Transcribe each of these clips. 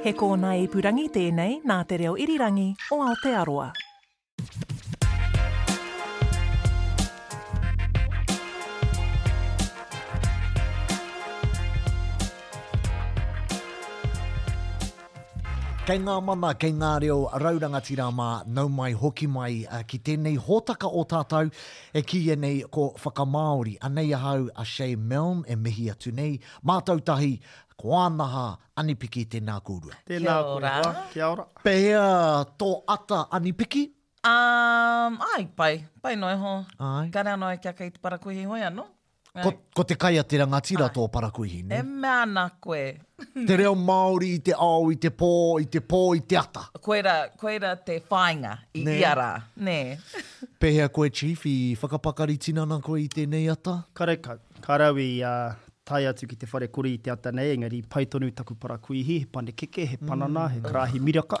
He kōnae ipurangi tēnei nā Te Reo Irirangi o Aotearoa. Kei ngā mana, kei ngā reo rau rangatira mā, nau mai, hoki mai ki tēnei hōtaka o tātou E kīia nei ko Whakamāori, anei ahau a Shay Milne e mihi atu nei, mātou tahi, ko āna hā, Anipiki tēnā kōrua. Tēnā koe hoa, kia ora. Pehea tō ata Anipiki? Um, ai, pai, pai noa iho. Ai. Kare anō e kia kei te parakuihi hoi anō. Ko, ko te kai a te rangatira tō parakuihi, ne? E mea ana koe. te reo Māori i te ao, i te pō, i te pō, i te ata. Koira, koira te whāinga i ne. ia rā, nē. Pēhea koe, Chief, i whakapakari tinana koe i tēnei ata? Karekau. Ka rau i uh, tae atu ki te whare kori i te ata nei, engari pai tonu taku parakuihi, he panekeke, he panana, mm. he karāhi miraka.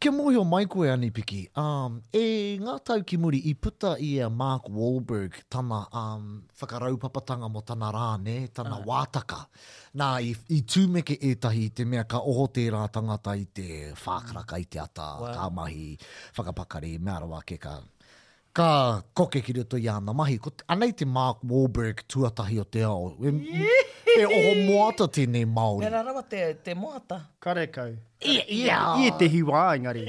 Kia mōhio mai koe, Anipiki, um, e ngā tau ki muri i puta i a Mark Wahlberg tana um, whakaraupapatanga mo tana rā, ne, tana uh. wātaka. Nā, i, i tūmeke ētahi i te mea ka oho tērā tangata i te whākaraka, i te ata, well. ka mahi, whakapakari, mea rawa ke ka Ka koke ki roto i ana mahi. Ko te, anei te Mark Wahlberg tuatahi o te ao. E, e oho moata tēnei Māori. Pērā rawa te, te moata. Karekau. I, ia. I ētehi wā, engari.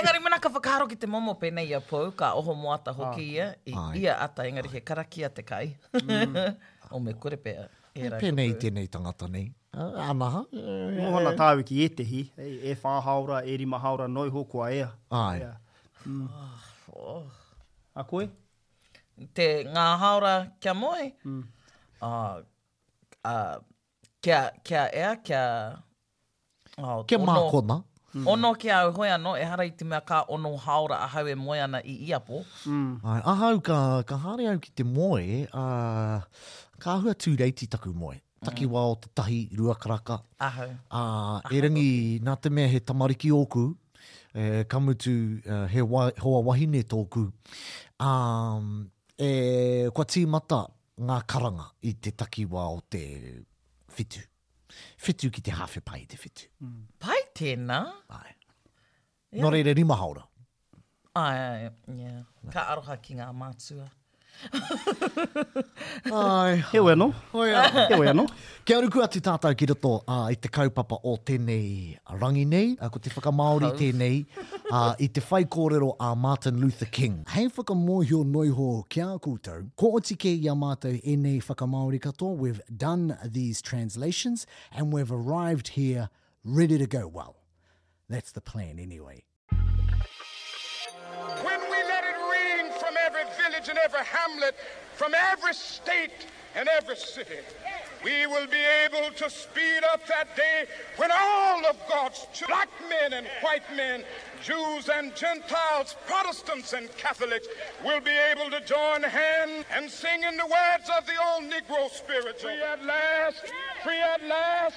engari mena ka whakaaro ki te momo pēnei i a Pou, ka oho moata hoki ia, i Ai. ia ata, engari Ai. he karakia te kai. Mm. o me kore pea. Pēnei i tēnei tangata nei. Anaha. Mohana tāu ki ētehi, e whā haora, e rima haora, nō iho kua ea. Ai. Ea. Mm. Oh. A koe? Te ngā haora kia moe. Mm. Uh, uh, kia, kia ea, kia... Oh, kia ono, mākona. Mm. Ono ki au hoi anō, e hara i te mea ka ono haora ahau e moe ana i ia pō. Mm. Ai, ahau ka, ka hare au ki te moe, uh, ka ahua tūreiti taku moe. takiwā o te tahi, rua karaka. Ahau. Ā, erangi, nā te mea he tamariki ōku, e, ka mutu he wa, hoa wahine tōku, ā, e, kua tīmata ngā karanga i te takiwā o te whitu. Whitu ki te hāwhe pai i te whitu. Pai tēnā. Āe. Nō reira, rima haora. Ai, yeah. Ka aroha ki ngā mātua. Ai. Heoi anō. Heoi anō. Heoi anō. Kia ruku atu tātou ki roto uh, i te kaupapa o tēnei rangi nei. Uh, ko te whakamāori Hau. tēnei uh, i te whai kōrero a Martin Luther King. Hei whakamōhio noiho ki a koutou, kua oti kē i a mātou ēnei whakamāori katoa, we've done these translations and we've arrived here ready to go well. That's the plan anyway. every hamlet, from every state and every city. We will be able to speed up that day when all of God's black men and white men, Jews and Gentiles, Protestants and Catholics, will be able to join hands and sing in the words of the old Negro spiritual. Free at last, free at last.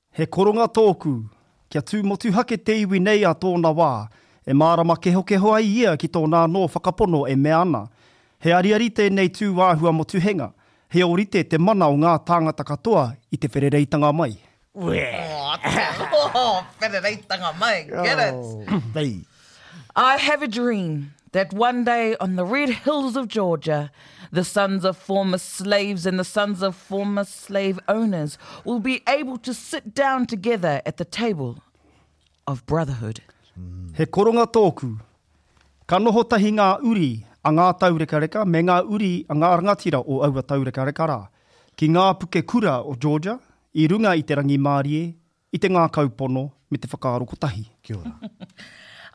He koronga tōku, kia tū motuhake te iwi nei a tōna wā, e mārama kehokeho ai ia ki tōna anō whakapono e mea ana, he ariari tēnei tū āhua motuhenga, he ōrite te mana o ngā tāngata katoa i te wherereitanga mai. Whee! Whee! Wherereitanga mai, get it! I have a dream that one day on the red hills of Georgia, the sons of former slaves and the sons of former slave owners will be able to sit down together at the table of brotherhood. He koronga tōku. Ka noho tahi ngā uri a ngā taurekareka me ngā uri a ngā rangatira o aua taurekareka rā, ki ngā puke kura o Georgia, i runga i te rangimārie i te ngā kaupono me te whakaaro kotahi. Kia ora.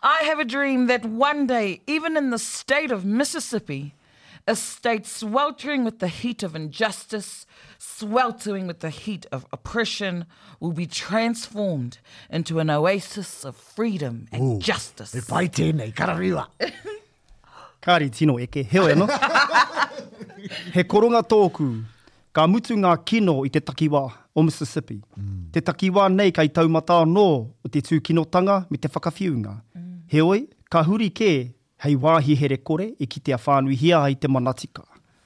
I have a dream that one day, even in the state of Mississippi, a state sweltering with the heat of injustice, sweltering with the heat of oppression, will be transformed into an oasis of freedom and Ooh, justice. E Kāre tino eke, heoi anō. He koronga tōku, ka mutu ngā kino i te takiwā o Mississippi. Te takiwā nei kei taumata anō o te tūkinotanga me te whakawhiunga. Heoi, ka huri kē hei wāhi here kore e kitea whānuihia ai te manatika.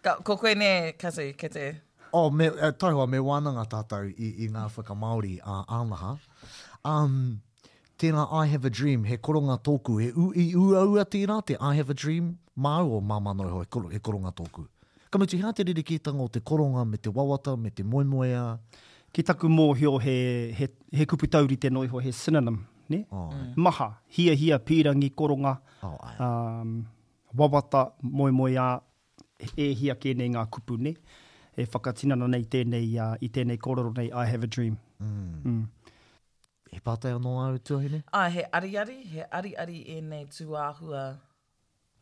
Ka, ko koe nē, Katy, kei te. Oh, me, uh, taihoa, me wānanga tātou i, i ngā whakamāori a Ānaha. Um, tēnā I have a dream, he koronga tōku, he u, i uaua tērā te I have a dream māu o Māmānau Hoa, he, koro, he koronga tōku. Ka mutu, he aha te rerekētanga o te koronga me te wawata, me te moemoeā? Ki taku mōhio he, he, he kupu taurite noa iho, he synonym, ne? Maha, hiahia, pīrangi, koronga, wawata, moemoeā, e hia kē nei ngā kupu, ne? E whakatinana nei tēnei, i tēnei kōrero nei, I have a dream. He pātai anō āu tuahine? Āe, he ariari, he ariari ēnei tūāhua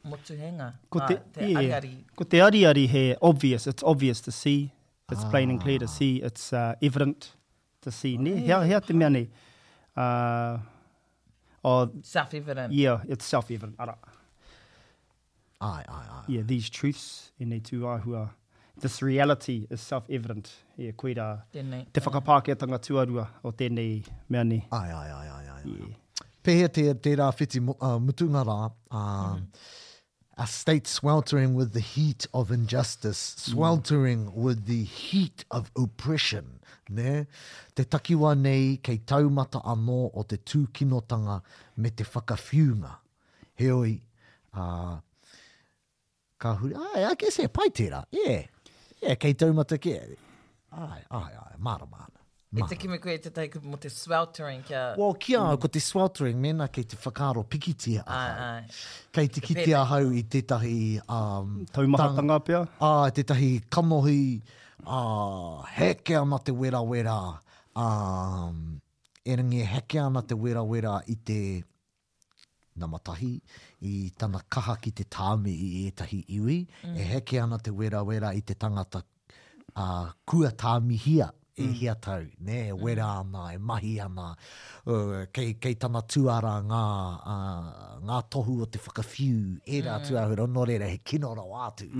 Motuhenga, ko te, uh, te yeah. ariari. Ko te ariari he obvious, it's obvious to see, it's ah. plain and clear to ah. see, it's uh, evident to see. Oh, ne, hea, hea te mea nei. Uh, oh, self-evident. Yeah, it's self-evident, ara. Ai, ai, ai. Yeah, these truths, ēnei tū āhua. This reality is self-evident, yeah, koirā Tēnei, te whakapākehātanga tuarua o tēnei mea nei. Āe, āe, āe, āe, āe, āe. Yeah. Pēhea te, tērā whiti mu, uh, mutunga rā, uh, mm. a state sweltering with the heat of injustice, mm. sweltering mm. with the heat of oppression, ne? Te takiwa nei kei taumata anō o te tūkinotanga me te whakawhiunga. Heoi, uh, Ka huri, āe, I guess e pai tērā, yeah, yeah, kei taumata kē. Āe, āe, āe, mārama ana. E te kimi koe i tētahi kupu mō te sweltering kia... Well, ki a au, ko te sweltering, mēnā kei te whakaaro pikitia ahau. Kei te kite ahau i tētahi... Um, Taumahatanga pea? Ā, uh, tētahi kanohi, ā, uh, heke ana te werawera, ā, um, e rangi e heke ana te werawera i te, Nama tahi, i tana kaha ki te tāmi i ētahi iwi, e heke ana te werawera i te tangata kua tāmihia e hia tau, e wera ana, e mahi ana, kei tana tuara ngā tohu o te whakawhiu, ērā atu āhura, nō reira he kino rawa atu.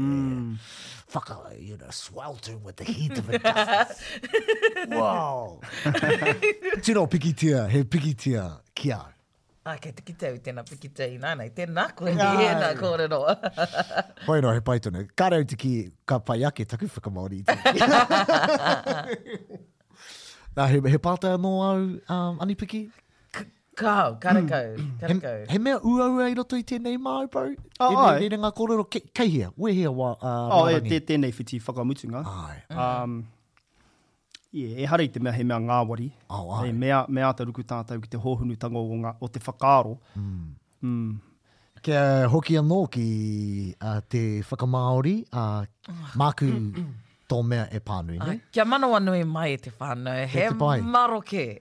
Whaka, you know, sweltering with the heat of injustice. Wow! Tino pikitia, he pikitia. ki a au. Ā, kei te kite au i tēnā pikite ināianei, tēnā koe i ēnā kōrero. Hoi anō, he pai tonu. Kāre au te kī, ka pai ake taku whakamāoriti. Nā, he, he pātai anō au, um, Anipiki? Kāo, karekau, karekau. He, he mea uaua i roto i tēnei māu pau? Oh, e ai. Rere ngā kōrero, ke, kei hea? Wē hea wā, uh, oh, e, tē, tēnei whiti whakamutunga. Ai. Um, Ie, ehara i te mea he mea ngāwari. Oh, ai. Hei, me āta ruku tātou ki te hōhunutanga o ngā, o te whakaaro. Mm. Mm. Kia hoki anō ki a te whakamāori, a, māku tō mea e pānui nei. Ai, kia manawanui mai te whānau, he maroke.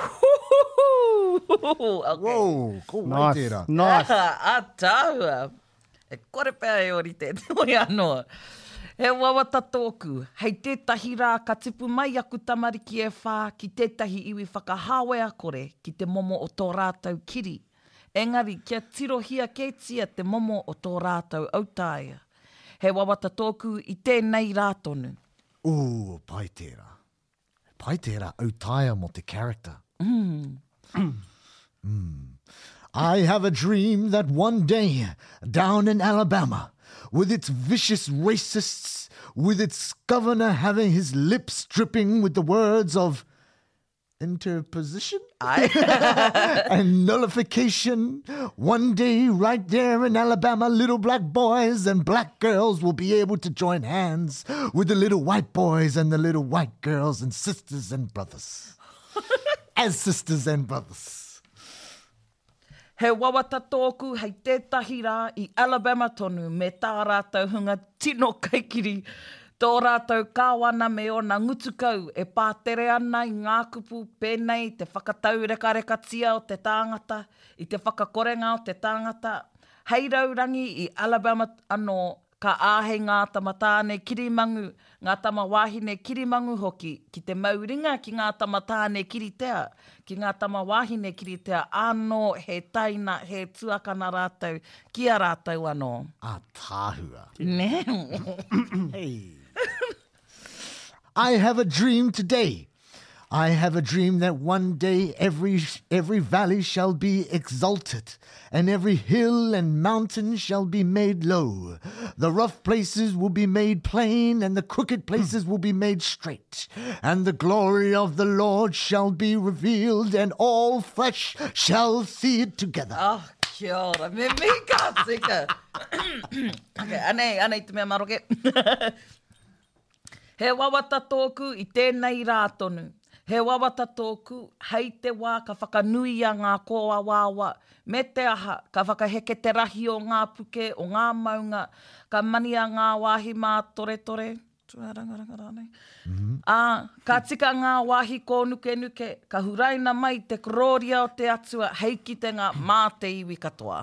Huhuhuu! Okay. Whoa, ko wai Nice, tērā. nice. Ataahua! E kore pea e orite te moe anō. He wawata tōku, hei tētahi rā ka tipu mai aku tamariki e whā ki tētahi iwi whakahāwea-kore ki te momo o tō rātou kiri. Engari kia tirohia kētia te momo o tō rātou autaia. He wawata tōku i tēnei rā tonu. Ū, pai tērā. Pai tērā autāia mo te character. Mm. mm. mm. I have a dream that one day, down in Alabama, with its vicious racists, with its governor having his lips dripping with the words of interposition I- and nullification. One day, right there in Alabama, little black boys and black girls will be able to join hands with the little white boys and the little white girls and sisters and brothers. As sisters and brothers. He wawata tōku hei tētahi rā i Alabama tonu me tā rātou hunga tino kaikiri, tō rātou Kāwana me ōna ngutu kau e pātere ana i ngā kupu pēnei i te whakataurekarekatia o te tāngata, i te whakakorenga o te tāngata, hei raurangi i Alabama anō Ka āhei ngā tama tāne kirimangu, ngā tama wāhine kirimangu hoki, ki te mau ringa ki ngā tama tāne kiritea, ki ngā tama wāhine kiritea ānō he taina, he tuakana rātou ki a rātou anō. Ataahua. Nē. Hei. I have a dream today. I have a dream that one day every every valley shall be exalted and every hill and mountain shall be made low the rough places will be made plain and the crooked places will be made straight and the glory of the Lord shall be revealed and all flesh shall see it together oh, kia ora. Me, me okay anei, anei te He wawata tōku i tēnei rā tonu. He wawata tōku hei te wā ka whakanuia ngā kōawaawa me te aha, ka whakaheke te rahi o ngā puke, o ngā maunga, ka mania ngā wāhi mātoretore, tūārangaranga rānei, ā, ka tika ngā wāhi kōnukenuke, ka huraina mai te korōria o te Atua hei kitenga mā te iwi katoa.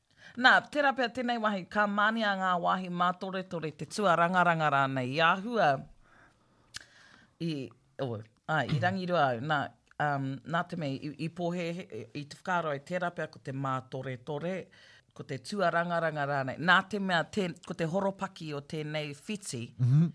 Nā, tērā pea tēnei wāhi, ka mānia ngā wāhi mātoretore, te tuarangaranga rānei. I āhua, i, o, āe, i rangirua au, nā, um, nā te mea, i, i pōhēhē, i te whakaaro ai, tērā pea ko te mātoretore, ko te tuarangaranga rānei, nā te mea, tē, ko te horopaki o tēnei whiti,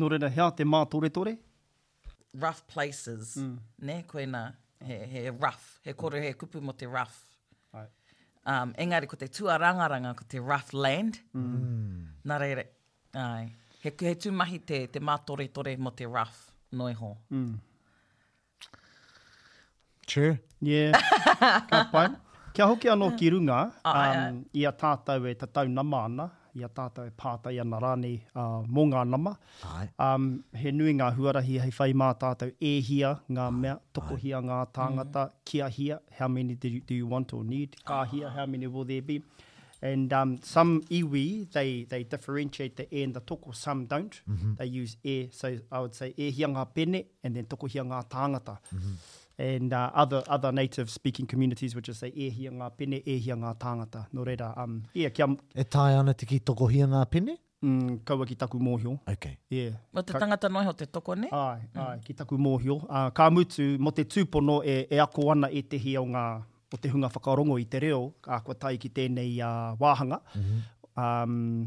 Nō reira, he aha te mātoretore? Rough places, nē, koinā, he, he rough, he kore, he kupu mō te rough. Ai. Um, engari, ko te tuarangaranga, ko te rough land. Mm. Nā reira, ai, he, he tūmahi te, te mātoretore mō te rough, noeho. Mm. True. Yeah, ka pai. Kia hoki anō ki runga, um, i a tātou e tatau nama ana, i a tātou e pātai ana rānei uh, mō ngā nama. Um, he nui ngā huarahi hei whai mā tātou e hia ngā mea, tokohia ngā tāngata, mm. kia hia, how many do you, do you want or need, ka hia, how many will there be. And um, some iwi, they, they differentiate the e and the toko, some don't. Mm -hmm. They use e, so I would say e hia ngā pene, and then tokohia ngā tāngata. And uh, other, other native speaking communities would just say, e hia ngā pene, e hia ngā tāngata. Nō reira, um, yeah, kia... E tae ana te ki tokohia ngā pene? Mm, kaua ki taku mōhio. Okay. Yeah. Mo te tangata noa iho te toko ne? Ai, mm. ai, ki taku mōhio. Uh, ka mutu, mo te tūpono e, e ako ana e te hi o ngā o te hunga whakarongo i te reo, a kua tai ki tēnei uh, wāhanga. Mm -hmm. um,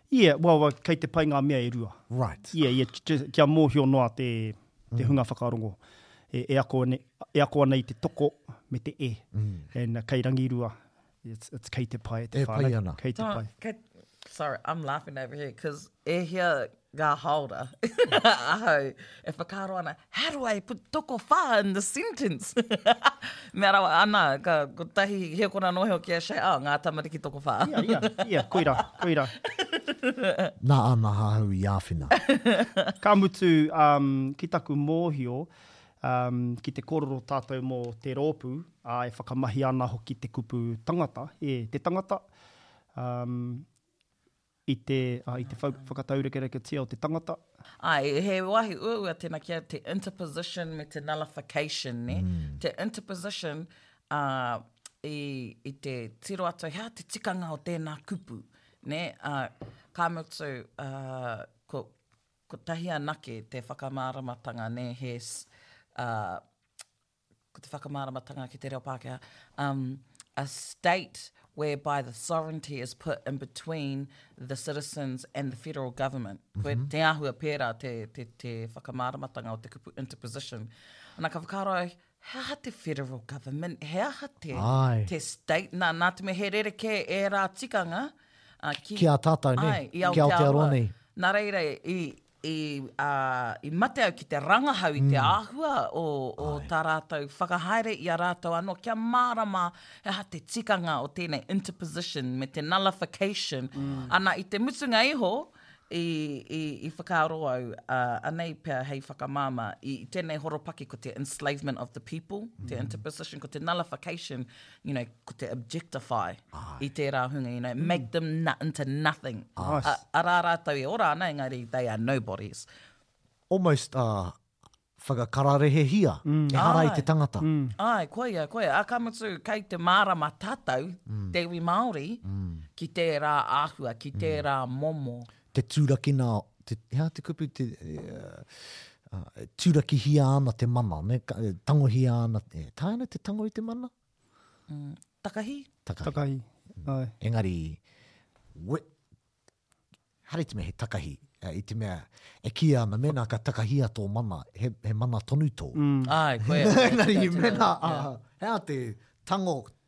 Yeah, well, kei te pai ngā mea e rua. Right. Yeah, yeah, kia mōhio noa te, te mm. hunga whakarongo. E, e, ako ane, e ako ana i te toko me te e. Mm. And uh, kei rangirua, it's, it's kei te pai te e whānau. Pai ana. Kei te pai. Kei, sorry, I'm laughing over here, because e hea ngā haora ahau e whakaro ana, How do I put tokowhā in the sentence? Mea rawa, ana, ka, kotahi, he kona noheo ki a Shay, oh, ngā tamariki tokowhā. Ia, ia, ia, koira, koira. Nā āna hahau i āwhina. Ka mutu, um, ki taku mōhio, um, ki te kōrero tātou mō te rōpū, ā, e whakamahia ana hoki te kupu tangata, e, te tangata, um, I te, i te whakataurekereketia o te tangata. Āe, he wāhi uaua tēnā kia te interposition me te nullification, nē. Te interposition, ā, i, i te tiro atu, he aha te tikanga o tēnā kupu, nē? Ā, ka mutu, ā, ko, kotahi anake te whakamāramatanga, nē, he, ā, ko te whakamāramatanga ki te reo Pākehā, um, a state whereby the sovereignty is put in between the citizens and the federal government. Mm -hmm. Te ahua pērā te, te, te whakamāramatanga o te kupu interposition. Ana ka whakaaro ai, he aha te federal government, he aha te, Ai. te state, nā, nā te me he rere kē e rā tikanga. Uh, ki, ki a tātou, ne? Ai, i Aotearoa. Ki Aotearoa nei. Nā reira, i, i, a, i mate au ki te rangahau i te mm. āhua o, o tā rātou whakahaere i a rātou anō, kia mārama he aha te tikanga o tēnei interposition me te nullification. Mm. Ana, i te mutunga iho, i, i, i whakaaro au, uh, anei pia hei whakamāma, i tēnei horopaki ko te enslavement of the people, mm. te interposition, ko te nullification, you know, ko te objectify i tērā hunga, you know, mm. make them not into nothing. Nice. A, a rā rātou e ora ana, engari they are nobodies. Almost uh, whakakararehehia, mm. e hara i te tangata. Mm. Ai, koia, koia. A ka mutu, kei te mārama tātou, mm. te iwi Māori, mm. ki tērā āhua, ki mm. tērā mm. momo. Te tūrakina, te, hea te kupu, te, uh, tūrakihia ana te mana, ne? Ka, tangohia ana, e, tae ana te tango i te mana? Mm, takahi. Takahi. takahi. Mm. Engari, we, hare te mea he takahi, uh, i te mea, e kia ana, mena ka takahia tō mana, he, he mana tonu tō. Mm. Ai, koe. Engari, mena, uh, hea te tango,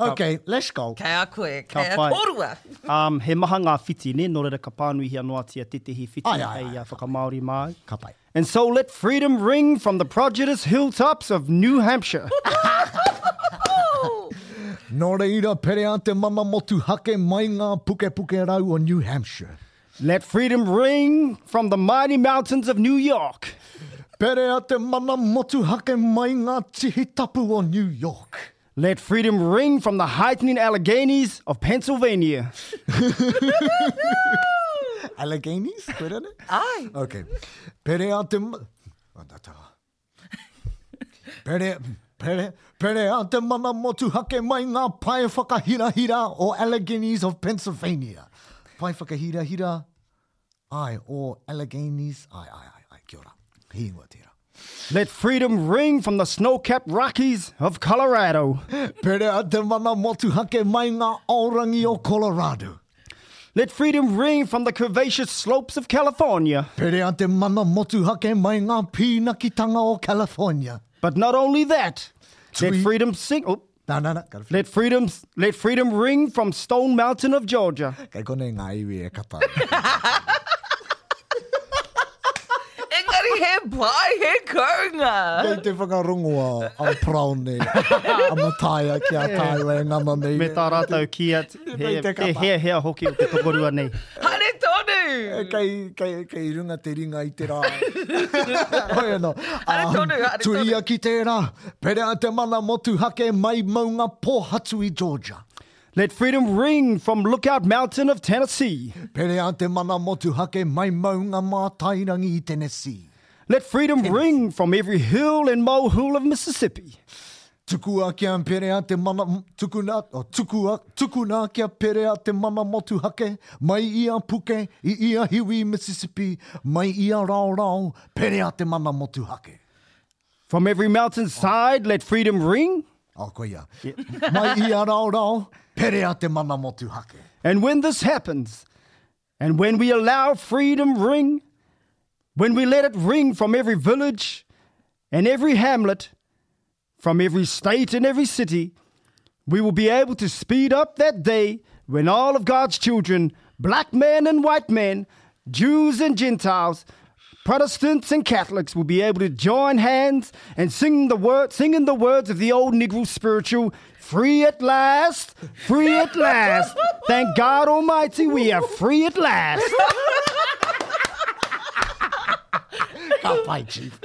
Ok, let's go. Kei a koe, kei a korua. um, he maha ngā whiti, nē, nō reira ka pānuihia noatia tētehi whiti ai, ai, hei ai, whakamāori māu. Ka pai. And so let freedom ring from the prodigious hilltops of New Hampshire. Nō reira, perea te mana motuhake mai ngā pukepuke rau o New Hampshire. Let freedom ring from the mighty mountains of New York. Perea te mana motuhake mai ngā tihi tapu o New York. Let freedom ring from the heightening Alleghenies of Pennsylvania. Alleghenies? Koira ne? Ai. Okay. Pere a te... Andata. Pere... Pere... Pere a te mana motuhake mai ngā pae whakahirahira o Alleghenies of Pennsylvania. Pae whakahirahira Aye, or Alleghenies, aye, aye, aye, aye, kia ora. He ingoa tera. Let freedom ring from the snow-capped Rockies of Colorado. Perea te mana motuhake mai ngā aorangi o Colorado. Let freedom ring from the curvaceous slopes of California. Perea te mana motuhake mai ngā pīnakitanga o California. But not only that, let freedom sing... Oh. Nā, nā, nā, kara. Let freedom, let freedom ring from Stone Mountain of Georgia. Kei konei ngā iwi e kata. Engari he pai, he kounga. Kei te whakarongo a, a Praone, a Mataia ki a tāua e ngana nei. Me tā rātou kia, Pēhea hoki o te tokorua nei. Haere tonu! Kei, kei, kei runga te ringa i te rā. Hoi anō. Haere tonu, haere tonu. Turia ki tērā. Perea te mana motuhake mai maunga Pōhatui, Georgia. Let freedom ring from Lookout Mountain of Tennessee. Perea te mana motuhake mai maunga Mātairangi i Tennessee. Let freedom Tennessee. ring from every hill and molehill of Mississippi. Tukua kia perea te mana, tukuna, oh, tukua, tukuna kia perea te mana motuhake, mai i a puke, i ia hiwi Mississippi, mai i a raorao, perea te mana motuhake. From every mountain side, let freedom ring. Oh, koia. Yeah. mai i a raorao, perea te mana motuhake. And when this happens, and when we allow freedom ring, when we let it ring from every village and every hamlet, from every state and every city, we will be able to speed up that day when all of God's children, black men and white men, Jews and Gentiles, Protestants and Catholics will be able to join hands and sing the word, singing the words of the old Negro spiritual, "Free at last, free at last." Thank God Almighty, we are free at last. God, bye, Chief.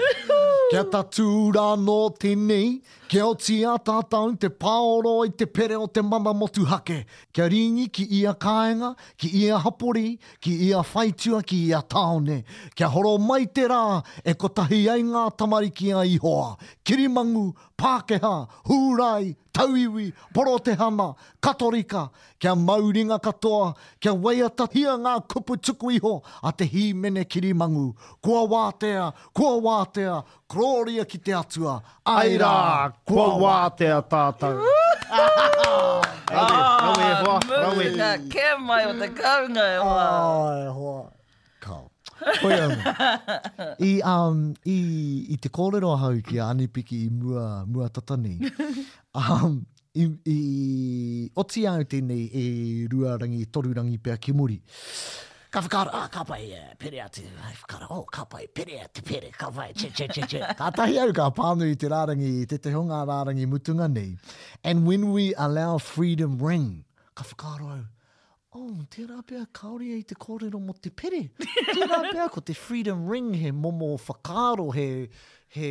Kia ta tūra no tēnei, Kia oti a tātou te pāoro i te pere o te mana motuhake, kia rīngi ki ia kāenga, ki ia hapori, ki ia whaitua, ki ia tāone. Kia horo mai te rā e kotahi ai ngā tamariki a Ihoa, kirimangu, Pākehā, Hūrai, Tauiwi, Porotehana, Katorika, kia mau ringa katoa, kia waiatahia ngā kupu tuku iho a te hīmene kirimangu, kua wātea, kua wātea, Gloria ki te Atua, ai rā, kua wātea tātou. Rawe, rawe e hoa, rawe. Ā, ka kē mai o te kounga e hoa. Ā, e hoa. Ka. Koia nō. I, um, i, i te kōrero ahau ki a Anipiki i mua, mua tata nei, um, I oti au tēnei e rua rangi, toru rangi pea ki muri. Ka whakaaro, ah, ka pai e pere a te, hai whakaaro, oh, ka pai pere a te pere, ka pai, che, che, che, che. Ka tahi au, ka pānui i te rārangi, i te teho ngā rārangi mutunga nei. And when we allow freedom ring, ka whakaaro au, oh, tērā pea kāore ai te kōrero mō te pere. Tērā pea ko te freedom ring he momo whakaaro, he, he,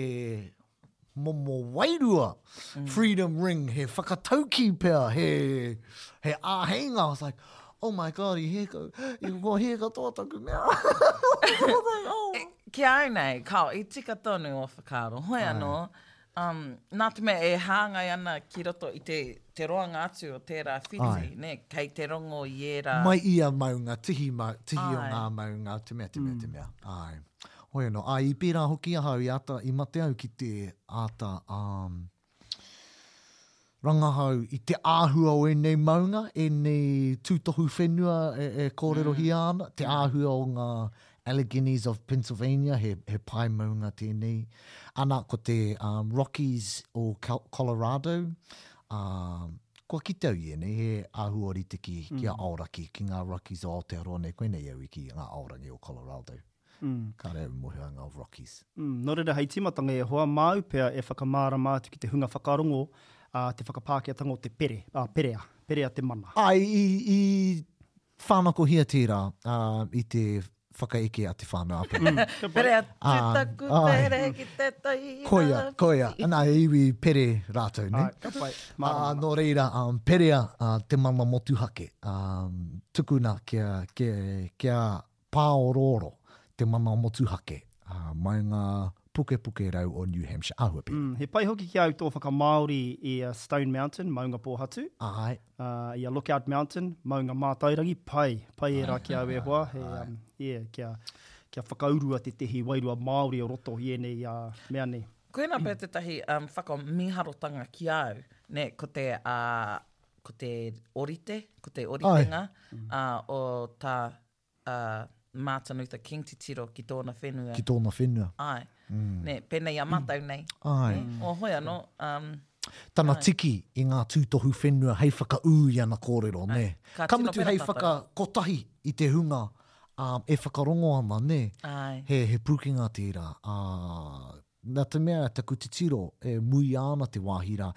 momo wairua, mm. freedom ring, he whakatauki pea, he, he āheinga. I was like, oh my god, i he kau, i kua he katoa taku mea. Oh. E, ki au nei, kao, i tika tonu o whakaaro. Hoi Ai. anō, um, nā te mea e hāngai ana ki roto i te, te roanga atu o tērā whiti, ne, kei te rongo i ērā. Mai ia maunga, tihi, ma, tihi o ngā maunga, te mea, te mea, mm. te mea. Ai. Hoi anō, ā, i pērā hoki ahau i āta, i mate au ki te āta, um, rangahau i te āhua o ēnei maunga, ēnei tūtohu whenua e, e kōrerohia mm. ana, te mm. āhua o ngā Alleghenies of Pennsylvania, he, he pae maunga tēnei. Ana, ko te um, Rockies o Colorado, um, kua kite au i ēnei, he āhua rite ki, mm. ki a mm. Aoraki, ki ngā Rockies o Aotearoa nei, koinei au i ki ngā Aorangi o Colorado. ka reo mō He Anga of Rockies. Nō reira, hei tīmatanga e hoa, māu pea e whakamārama atu ki te hunga whakarongo a te whakapākehātanga o te pere, a, perea, perea te mana. Āe, i whānakohia tērā i te whakaeke a te whānau Ape. Perea tūtaku pere ki te tahi rā. Koia, koia. Nā, he iwi pere rātou, nē? Āe, ka pai. Mārama. Nō reira, perea te mana motuhake. Tukuna kia Pāorooro, te mana motuhake, ā, mai ngā pukepuke rau o New Hampshire, āhua pērā. He pai hoki ki a au tō whakamāori i a Stone Mountain, Maungapōhatu. Āe. Ā, i a Lookout Mountain, Maungamātairangi, pai, pai ērā ki a au e hoa, he, yeah, kia, kia whakaurua tētehi wairua Māori o roto i ēnei mea nei. Koinā pea tētahi whakamīharotanga ki a au, nē, ko te, ko te orite, ko te oritenga o tā. a Martin Luther King titiro ki tōna whenua. Ki tōna whenua. Ai. Mm. Ne, penei a matau nei. Ai. Ne, o hoi ano. Um, Tana ai. tiki i ngā tūtohu whenua hei whakaū i ana kōrero, ai. ne. Ka, ka mutu hei whaka kotahi i te hunga um, e whakarongo ana, ne. Ai. He, he pūkenga tērā. Uh, Na te mea taku titiro e muia ana te wahi ra.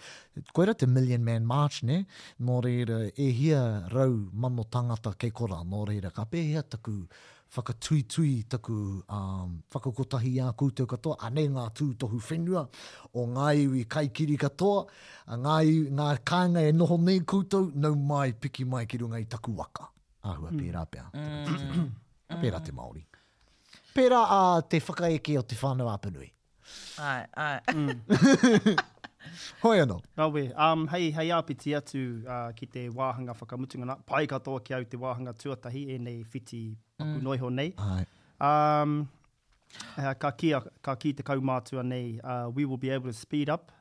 Koira te Million Man March, ne? No reira e hia rau mano tangata kei kora, no reira ka pehea taku whakatuitui, taku whakakotahi i a koutou katoa, anei nga tutohu whenua o nga iwi kaikiri katoa, nga kainga e noho nei koutou, nau mai, piki mai ki runga i taku waka. Ahua pera pea taku titiro. Ka pera te Maori. Pērā ā te whakaeke o Te Whānau-a-Apanui. Āe, āe. Hoi anō. Rawe. Um, hei, hei āpiti atu uh, ki te wāhanga whakamutunga nā, pai katoa ki au te wāhanga tuatahi, ēnei whiti paku mm. noiho nei. Āe. Um, uh, ka, kia, ka ki te kaumātua nei, uh, we will be able to speed up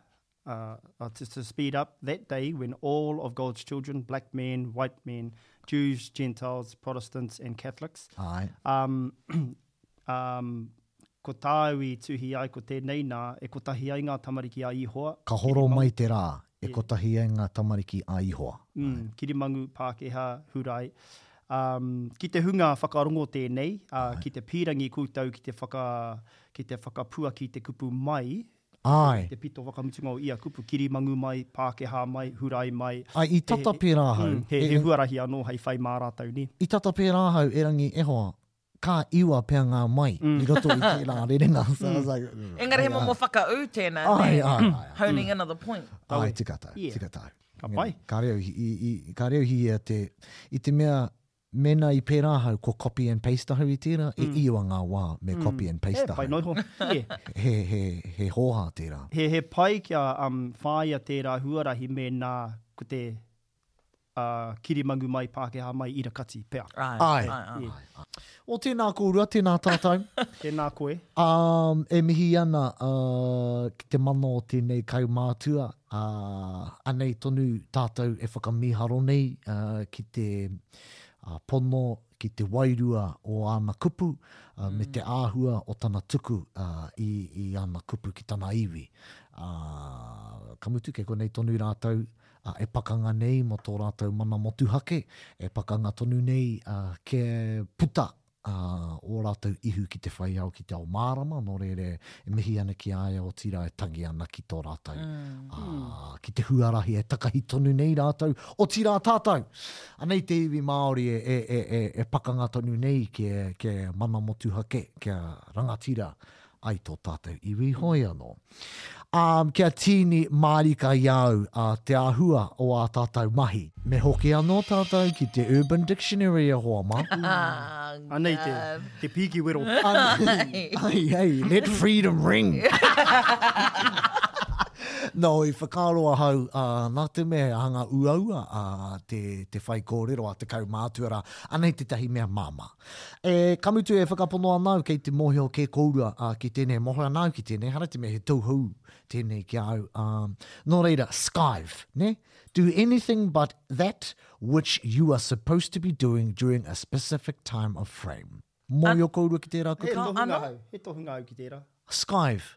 Ā, ā, to, to speed up, that day when all of God's children, black men, white men, Jews, Gentiles, Protestants and Catholics, Āe. um, um, ko tāu i tuhi ai, ko tēnei nā, e kotahi ai ngā tamariki a Ihoa, Ka horo mai te rā, e kotahi ai ngā tamariki a Ihoa. mm, kirimangu, Pākehā, Hurai. Um, ki te hunga whakarongo tēnei, ā, ki te pīrangi koutou ki te, whaka, ki te whakapuaki te kupu mai, Āe. Ko te pito whakamutunga o ia kupu, kiri mangu mai, Pākehā mai, Hurai mai. Āe, i tata pērā ahau. He huarahi anō hei whai mā rātou, nē. I tata pērā ahau, erangi e hoa, ka iwa pea ngā mai i roto i tērā rerenga. So I was like, mm, ai, ai. Engari he momo whakaū tēnā, nē? Ai, ai, ai, ai. Honing in of the point. Āe, tika tau, tika tau. Ka pai. Engari, ka reo, i, i, ka reo hihia te, i te mea, Mēnā i pērā ahau, ko copy and paste ahau i tērā, e iwa ngā wā me copy and paste ahau. He pai noa iho. He. He, he, he hōhā tērā. He, he pai kia whāia tērā huarahi mēnā ko te kirimangu mai, Pākehā mai, ira kati, pea. Āe. Āe. Āe. Āe. O tēnā kōrua, tēnā tātou. tēnā koe. E mihi ana ki te mana o tēnei kaumātua, ā, anei tonu tātou e whakamīharo nei ki te pono, ki te wairua o āna kupu, me te āhua o tana tuku i ana kupu ki tana iwi. Ā, ka mutu kei konei tonu rātou e pakanga nei mō tō rātou mana motuhake, e pakanga tonu nei kia puta ā, ō rātou ihu ki te whai ao ki te ao mārama, nō reira e mihi ana ki a ia, otirā e tangi ana ki tō rātou, ā, ki te huarahi e takahi tonu nei rātou, otirā tātou! Anei te iwi Māori e pakanga tonu nei kia mana motuhake, kia rangatira, ai tō tātou iwi hoi anō. Ā, kia tīni mārika i a au te āhua o ā tātou mahi. Me hoki anō tātou ki te Urban Dictionary e hoa mā. Anei te, te pīki wero. Anei. Ai, ai, let freedom ring. Nō, i whakaaro ahau, ā, nā te mea he hanga uaua te, te whaikōrero a te kaumātua rā, anei tētahi mea māmā. E, ka mutu e whakapono ana au kei te mohio kē kourua, a, ki tēnei, mohio ana au ki tēnei, hara te mea he tauhou tēnei ki a au, a, nō reira, skive, ne? Do anything but that which you are supposed to be doing during a specific time of frame. Mohio kourua ki tērā kupu? He tohunga au ki tērā. Skive.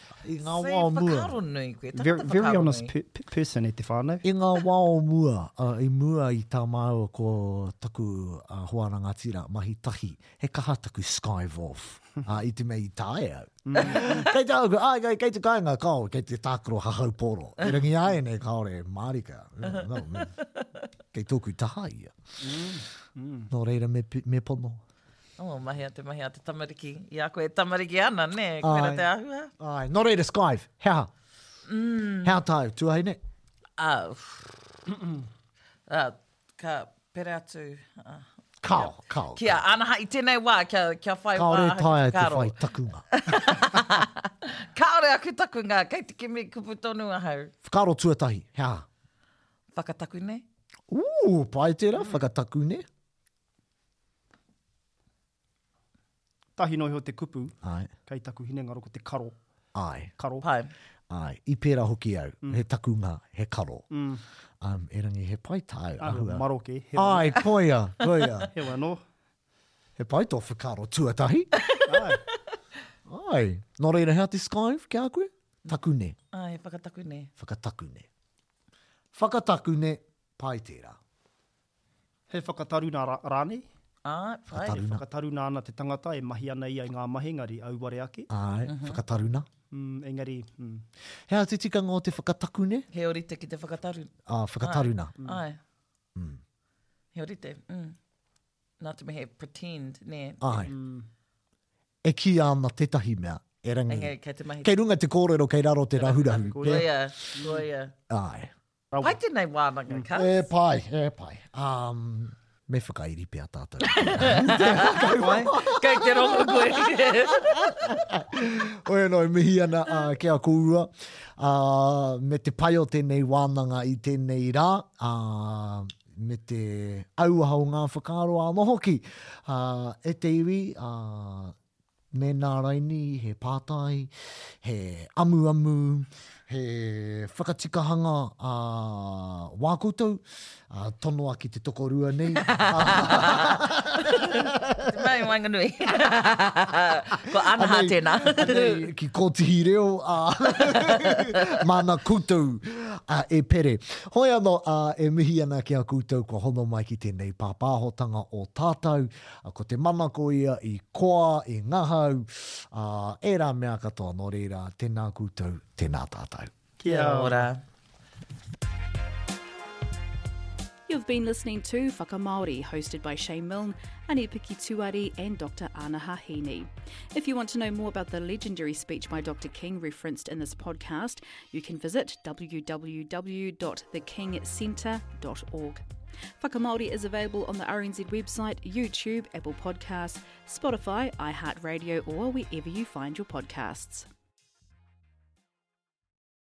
I ngā wā o mua. Whai whakaaro nui koe. Very, very honest pe pe person e te whānau. I ngā wā o mua, uh, i mua i tā māua ko taku uh, hoa rangatira, mahi tahi, he kaha taku sky wolf. uh, i te mea i tāe au. Mm. kei te auku, ai, kei, kei te kainga, kao, kei te tākaro hahau pōro. E rangi ai nei, kaore, mārika. No, no, me, kei tōku taha ia. Mm. Mm. Nō reira me, me pono. Oh, mahi a te mahi a te tamariki. I a koe e tamariki ana, ne? Koe ra te ahua. Ai, no reira Skive, he aha? Mm. He aha tāu, tuahi ne? Ah, ah, ka pere atu. Uh, kao, kia, kao. Kia kao. anaha i tēnei wā, kia, kia whai kao wā. Kao re taia te whai takunga. Kaore aku takunga, kei te kimi kupu tonu ahau. Whakaro tuatahi, he aha? Whakataku ne? Ooh, pai tērā, mm. whakataku ne? Tahi noa iho te kupu, Ai. kei taku hinengaro ko te karo. Ai. Karo. Pai. Ai. I pērā hoki au, mm. he takunga, he karo. Mm. Um, erangi, he pai tāu ah, ahua. Maroke. Ai, koia, koia. Hewa no. He pai tō whakaro tuatahi. Ai. Ai. Nō reira, hea te skype ki a koe? Takune. Ai, whakatakune. Whakatakune. Whakatakune, pai tērā. He whakataruna rānei? Āe, whakataruna. E whakataruna ana te tangata, e mahi ana ia i ngā mahi, engari auare ake. Āe, whakataruna. Umm, engari, umm. He aha te tikanga o te whakatakune? He orite ki te whakataru. Ā, whakataruna. Āe. Umm. He orite, umm. Nā te mea he pretend, nē. Āe. Umm. E kīia ana tētahi mea, erangi. Engari, kei te mahi. Kei runga te kōrero, kei raro te rahurahu. Koia, koia. Āe. Rawa. Hai tenei wānanga, Kaz. E pai, e pai. Um, me whakairi pia tātou. Kei te rongo koe. Oe noi, mihi ana uh, ki a kourua. Uh, me te pai o tēnei wānanga i tēnei rā. Uh, me te auaha o ngā whakaaro anō hoki. Uh, e te iwi, uh, Mēnā raini, he pātai, he amuamu, he whakatikahanga ā wā koutou, ā, tonoa ki te tokorua nei. Te mea i waenganui. Ko Anaha tēnā. Anei, ki Kōtihi Reo, ā, māna koutou e pere. Hoi anō, ā, e mihi ana ki a koutou kua hono mai ki tēnei pāpāhotanga o tātau. Ko te mana ko ia i koa, i ngahau, ā, ērā mea katoa. Nō reira, tēnā koutou, tēnā tātou. Kia ora. You've been listening to Whakamāori, hosted by Shane Milne, Ani Piki Tuari, and Doctor Ana Hahini. If you want to know more about the legendary speech by Doctor King referenced in this podcast, you can visit www.thekingcentre.org. Whaka Māori is available on the RNZ website, YouTube, Apple Podcasts, Spotify, iHeartRadio, or wherever you find your podcasts.